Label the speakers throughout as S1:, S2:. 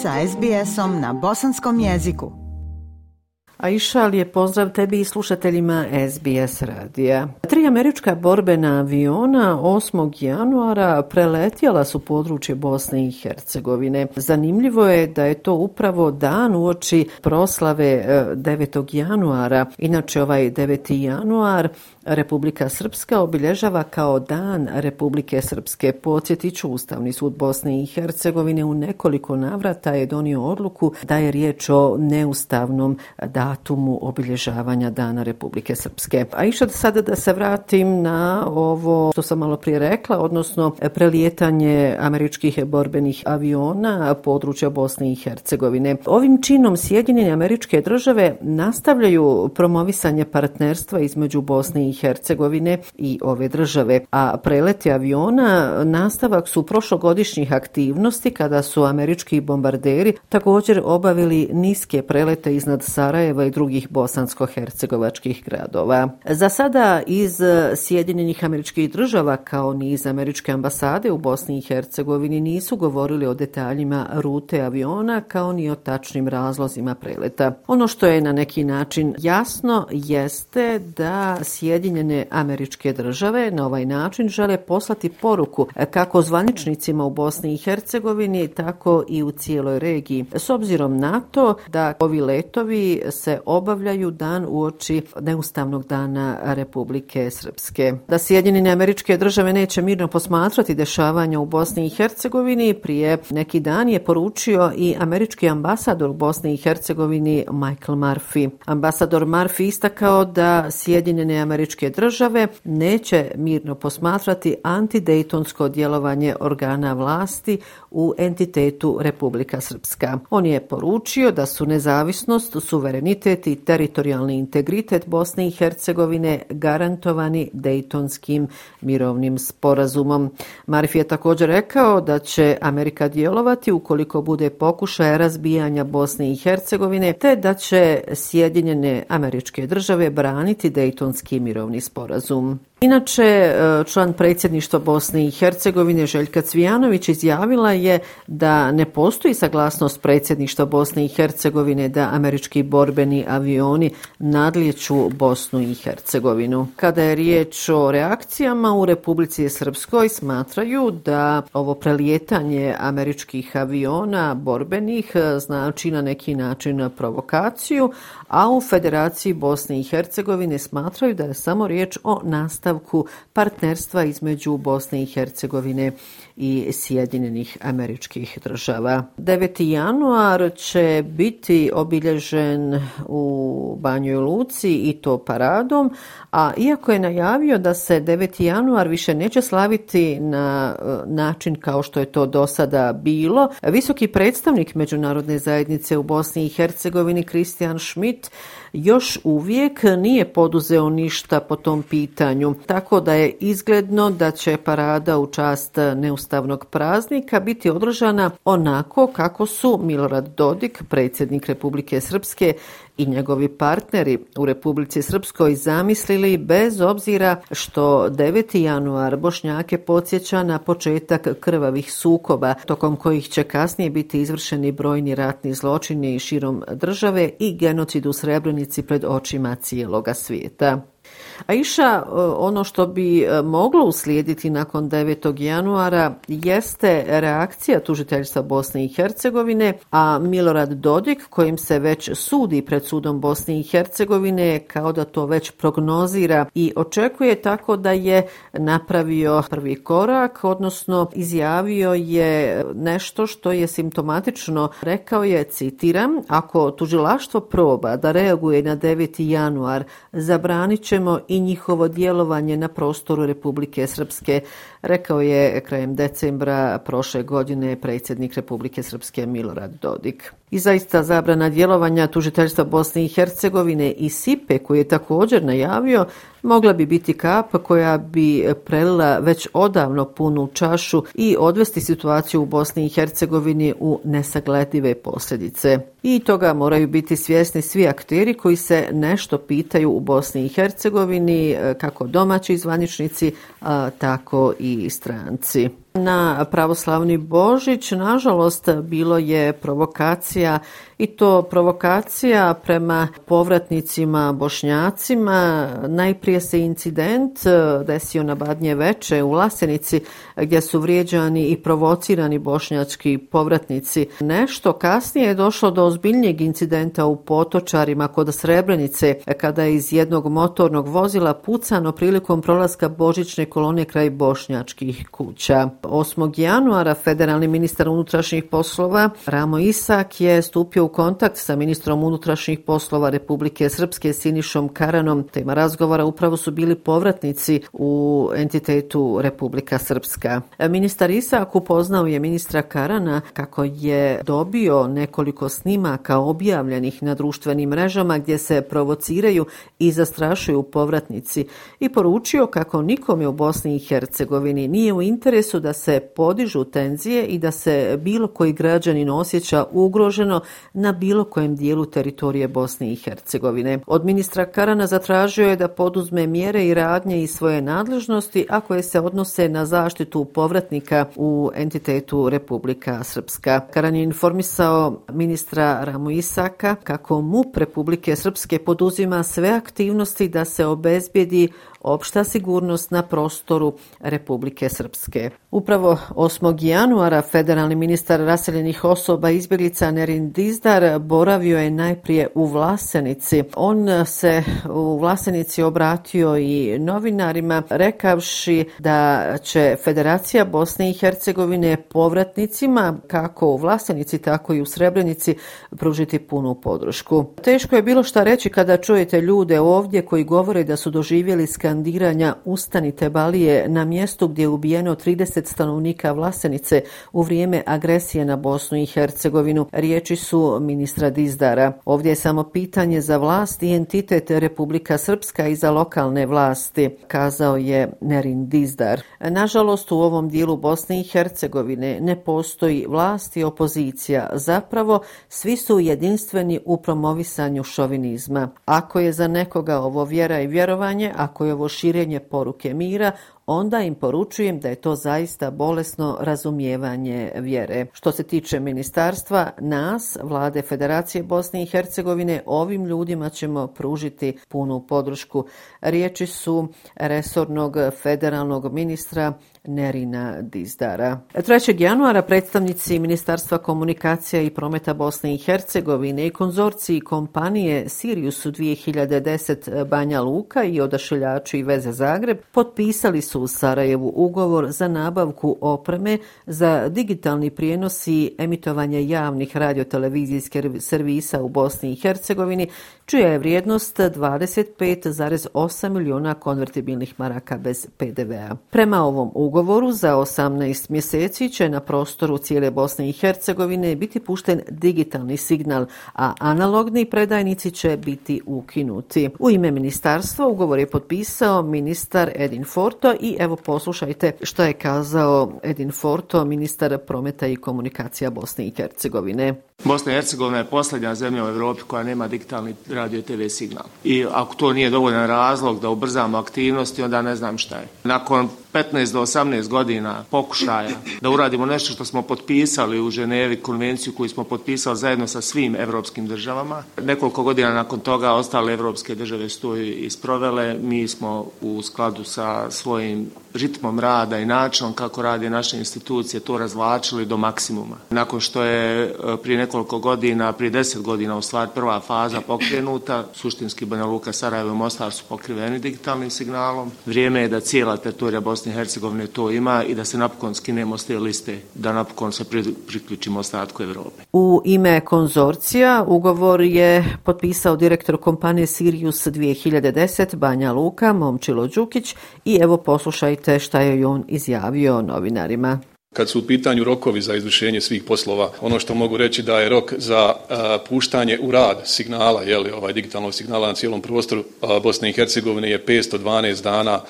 S1: sa SBS-om na bosanskom jeziku.
S2: Aisha, lijep pozdrav tebi i slušateljima SBS radija. Tri američka borbena aviona 8. januara preletjela su područje Bosne i Hercegovine. Zanimljivo je da je to upravo dan uoči proslave e, 9. Januara. Inače ovaj 9. januar Republika Srpska obilježava kao dan Republike Srpske. Podsjetiću, Ustavni sud Bosne i Hercegovine u nekoliko navrata je donio odluku da je riječ o neustavnom datumu obilježavanja dana Republike Srpske. A išao sada da se vratim na ovo što sam malo prije rekla, odnosno e, prelijetanje američkih borbenih aviona područja Bosne i Hercegovine. Ovim činom Sjedinjene američke države nastavljaju promovisanje partnerstva između Bosne i Hercegovine i ove države. A preleti aviona nastavak su prošlogodišnjih aktivnosti kada su američki bombarderi također obavili niske prelete iznad Sarajeva i drugih bosansko-hercegovačkih gradova. Za sada iz Sjedinjenih američkih država kao ni iz američke ambasade u Bosni i Hercegovini nisu govorili o detaljima rute aviona kao ni o tačnim razlozima preleta. Ono što je na neki način jasno jeste da Sjedinjene američke države na ovaj način žele poslati poruku kako zvaničnicima u Bosni i Hercegovini, tako i u cijeloj regiji. S obzirom na to da ovi letovi se obavljaju dan u oči neustavnog dana Republike Srpske. Da Sjedinjene američke države neće mirno posmatrati dešavanja u Bosni i Hercegovini, prije neki dan je poručio i američki ambasador u Bosni i Hercegovini Michael Murphy. Ambasador Murphy istakao da Sjedinjene američke američke države neće mirno posmatrati antidejtonsko djelovanje organa vlasti u entitetu Republika Srpska. On je poručio da su nezavisnost, suverenitet i teritorijalni integritet Bosne i Hercegovine garantovani dejtonskim mirovnim sporazumom. Marif je također rekao da će Amerika djelovati ukoliko bude pokušaj razbijanja Bosne i Hercegovine, te da će Sjedinjene američke države braniti dejtonski mirovni sporazum. Inače, e, član predsjedništva Bosne i Hercegovine Željka Cvijanović izjavila je da ne postoji saglasnost predsjedništva Bosne i Hercegovine da američki borbeni avioni nadlijeću Bosnu i Hercegovinu. Kada je riječ o reakcijama u Republici Srpskoj smatraju da ovo prelijetanje američkih aviona borbenih e, znači na neki način provokaciju, a u Federaciji Bosne i Hercegovine smatraju da je samo riječ o nastavku partnerstva između Bosne i Hercegovine i Sjedinjenih američkih država. 9. januar će biti obilježen u Banjoj Luci i to paradom, a iako je najavio da se 9. januar više neće slaviti na e, način kao što je to do sada bilo, visoki predstavnik Međunarodne zajednice u Bosni i Hercegovini Kristijan Schmidt još uvijek nije poduzeo ništa po tom pitanju, tako da je izgledno da će parada u čast neustavnog praznika biti održana onako kako su Milorad Dodik, predsjednik Republike Srpske i njegovi partneri u Republici Srpskoj zamislili bez obzira što 9. januar Bošnjake podsjeća na početak krvavih sukoba, tokom kojih će kasnije biti izvršeni brojni ratni zločini širom države i genocid u Srebrenici pred očima cijeloga svijeta. A iša, e, ono što bi e, moglo uslijediti nakon 9. januara jeste reakcija tužiteljstva Bosne i Hercegovine, a Milorad Dodik, kojim se već sudi pred sudom Bosne i Hercegovine, kao da to već prognozira i očekuje tako da je napravio prvi korak, odnosno izjavio je nešto što je simptomatično. Rekao je, citiram, ako tužilaštvo proba da reaguje na 9. januar, zabranit ćemo i njihovo djelovanje na prostoru Republike Srpske, rekao je krajem decembra prošle godine predsjednik Republike Srpske Milorad Dodik. I zaista zabrana djelovanja tužiteljstva Bosne i Hercegovine i SIPE koji je također najavio mogla bi biti kap koja bi prelila već odavno punu čašu i odvesti situaciju u Bosni i Hercegovini u nesagledive posljedice. I toga moraju biti svjesni svi akteri koji se nešto pitaju u Bosni i Hercegovini, e, kako domaći zvaničnici, tako i stranci. Na pravoslavni Božić, nažalost, bilo je provokacija i to provokacija prema povratnicima bošnjacima. Najprije se incident desio na Badnje veče u Lasenici gdje su vrijeđani i provocirani bošnjački povratnici. Nešto kasnije je došlo do ozbiljnijeg incidenta u Potočarima kod Srebrenice kada je iz jednog motornog vozila pucano prilikom prolaska božićne kolone kraj bošnjačkih kuća. 8. januara federalni ministar unutrašnjih poslova Ramo Isak je stupio u kontakt sa ministrom unutrašnjih poslova Republike Srpske Sinišom Karanom. Tema razgovora upravo su bili povratnici u entitetu Republika Srpska. Ministar Isak upoznao je ministra Karana kako je dobio nekoliko snimaka objavljenih na društvenim mrežama gdje se provociraju i zastrašuju povratnici i poručio kako nikome u Bosni i Hercegovini nije u interesu da da se podižu tenzije i da se bilo koji građanin osjeća ugroženo na bilo kojem dijelu teritorije Bosne i Hercegovine. Od ministra Karana zatražio je da poduzme mjere i radnje i svoje nadležnosti ako je se odnose na zaštitu povratnika u entitetu Republika Srpska. Karan je informisao ministra Ramu Isaka kako MUP Republike Srpske poduzima sve aktivnosti da se obezbijedi opšta sigurnost na prostoru Republike Srpske. Upravo 8. januara federalni ministar raseljenih osoba izbjeglica Nerin Dizdar boravio je najprije u Vlasenici. On se u Vlasenici obratio i novinarima rekavši da će Federacija Bosne i Hercegovine povratnicima kako u Vlasenici tako i u Srebrenici pružiti punu podršku. Teško je bilo šta reći kada čujete ljude ovdje koji govore da su doživjeli skandiranja Ustanite Balije na mjestu gdje je ubijeno 30 stanovnika Vlasenice u vrijeme agresije na Bosnu i Hercegovinu. Riječi su ministra Dizdara. Ovdje je samo pitanje za vlast i entitet Republika Srpska i za lokalne vlasti, kazao je Nerin Dizdar. Nažalost, u ovom dijelu Bosne i Hercegovine ne postoji vlast i opozicija. Zapravo, svi su jedinstveni u promovisanju šovinizma. Ako je za nekoga ovo vjera i vjerovanje, ako je ovo širenje poruke mira, onda im poručujem da je to zaista bolesno razumijevanje vjere. Što se tiče ministarstva, nas, vlade Federacije Bosne i Hercegovine, ovim ljudima ćemo pružiti punu podršku. Riječi su resornog federalnog ministra Nerina Dizdara. 3. januara predstavnici Ministarstva komunikacija i prometa Bosne i Hercegovine i konzorciji kompanije Sirius 2010 Banja Luka i odašiljači i veze Zagreb potpisali su u Sarajevu ugovor za nabavku opreme za digitalni prijenos i emitovanje javnih radiotelevizijskih servisa u Bosni i Hercegovini, čija je vrijednost 25,8 miliona konvertibilnih maraka bez PDV-a. Prema ovom ugovoru za 18 mjeseci će na prostoru cijele Bosne i Hercegovine biti pušten digitalni signal, a analogni predajnici će biti ukinuti. U ime ministarstva ugovor je potpisao ministar Edin Forto i evo poslušajte što je kazao Edin Forto, ministar prometa i komunikacija Bosne i Hercegovine.
S3: Bosna i Hercegovina je posljednja zemlja u Evropi koja nema digitalni radio TV signal. I ako to nije dovoljan razlog da ubrzamo aktivnosti, onda ne znam šta je. Nakon 15 do 18 godina pokušaja da uradimo nešto što smo potpisali u Ženevi, konvenciju koju smo potpisali zajedno sa svim evropskim državama. Nekoliko godina nakon toga ostale evropske države su to isprovele. Mi smo u skladu sa svojim ritmom rada i načinom kako radi naše institucije to razvlačili do maksimuma. Nakon što je e, prije nekoliko godina, prije deset godina u stvari prva faza pokrenuta, suštinski Banja Luka, Sarajevo i Mostar su pokriveni digitalnim signalom. Vrijeme je da cijela teritorija Bosne i Hercegovine to ima i da se napokon skinemo s te liste, da napokon se priključimo ostatku Evrope.
S2: U ime konzorcija ugovor je potpisao direktor kompanije Sirius 2010 Banja Luka, Momčilo Đukić i evo poslušajte šta je on izjavio novinarima.
S4: Kad su u pitanju rokovi za izvršenje svih poslova, ono što mogu reći da je rok za a, puštanje u rad signala, jeli, ovaj digitalnog signala na cijelom prostoru a, Bosne i Hercegovine je 512 dana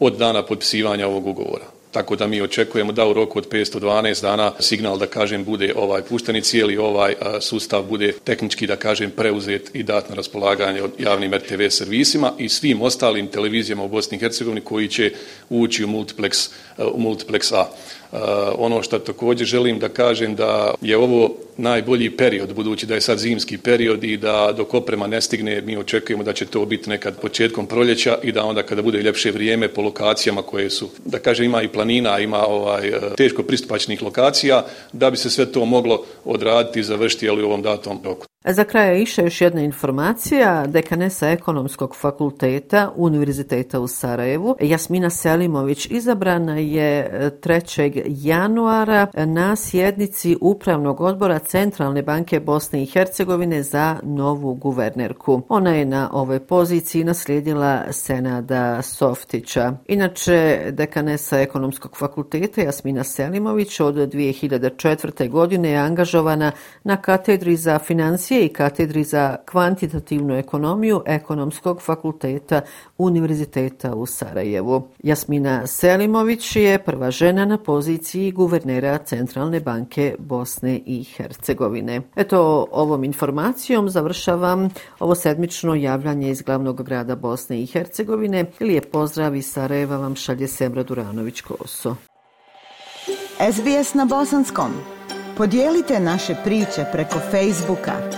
S4: od dana potpisivanja ovog ugovora. Tako da mi očekujemo da u roku od 512 dana signal da kažem bude ovaj pušteni cijeli ovaj sustav bude tehnički da kažem preuzet i dat na raspolaganje od javnim RTV servisima i svim ostalim televizijama u Bosni i Hercegovini koji će ući u multiplex, u multiplex A. Uh, ono što također želim da kažem da je ovo najbolji period, budući da je sad zimski period i da dok oprema ne stigne, mi očekujemo da će to biti nekad početkom proljeća i da onda kada bude ljepše vrijeme po lokacijama koje su, da kažem, ima i planina, ima ovaj eh, teško pristupačnih lokacija, da bi se sve to moglo odraditi i završiti ali, u ovom datom roku.
S2: Za kraj iša još jedna informacija. Dekanesa ekonomskog fakulteta Univerziteta u Sarajevu, Jasmina Selimović, izabrana je e, 3. januara na sjednici Upravnog odbora Centralne banke Bosne i Hercegovine za novu guvernerku. Ona je na ovoj poziciji naslijedila Senada Softića. Inače, dekanesa ekonomskog fakulteta Jasmina Selimović od 2004. godine je angažovana na katedri za financije i katedri za kvantitativnu ekonomiju Ekonomskog fakulteta Univerziteta u Sarajevu. Jasmina Selimović je prva žena na poziciji guvernera Centralne banke Bosne i Hercegovine. Eto, ovom informacijom završavam ovo sedmično javljanje iz glavnog grada Bosne i Hercegovine. Lijep pozdrav iz Sarajeva vam šalje Semra Duranović-Koso.
S1: SBS na Bosanskom. Podijelite naše priče preko Facebooka.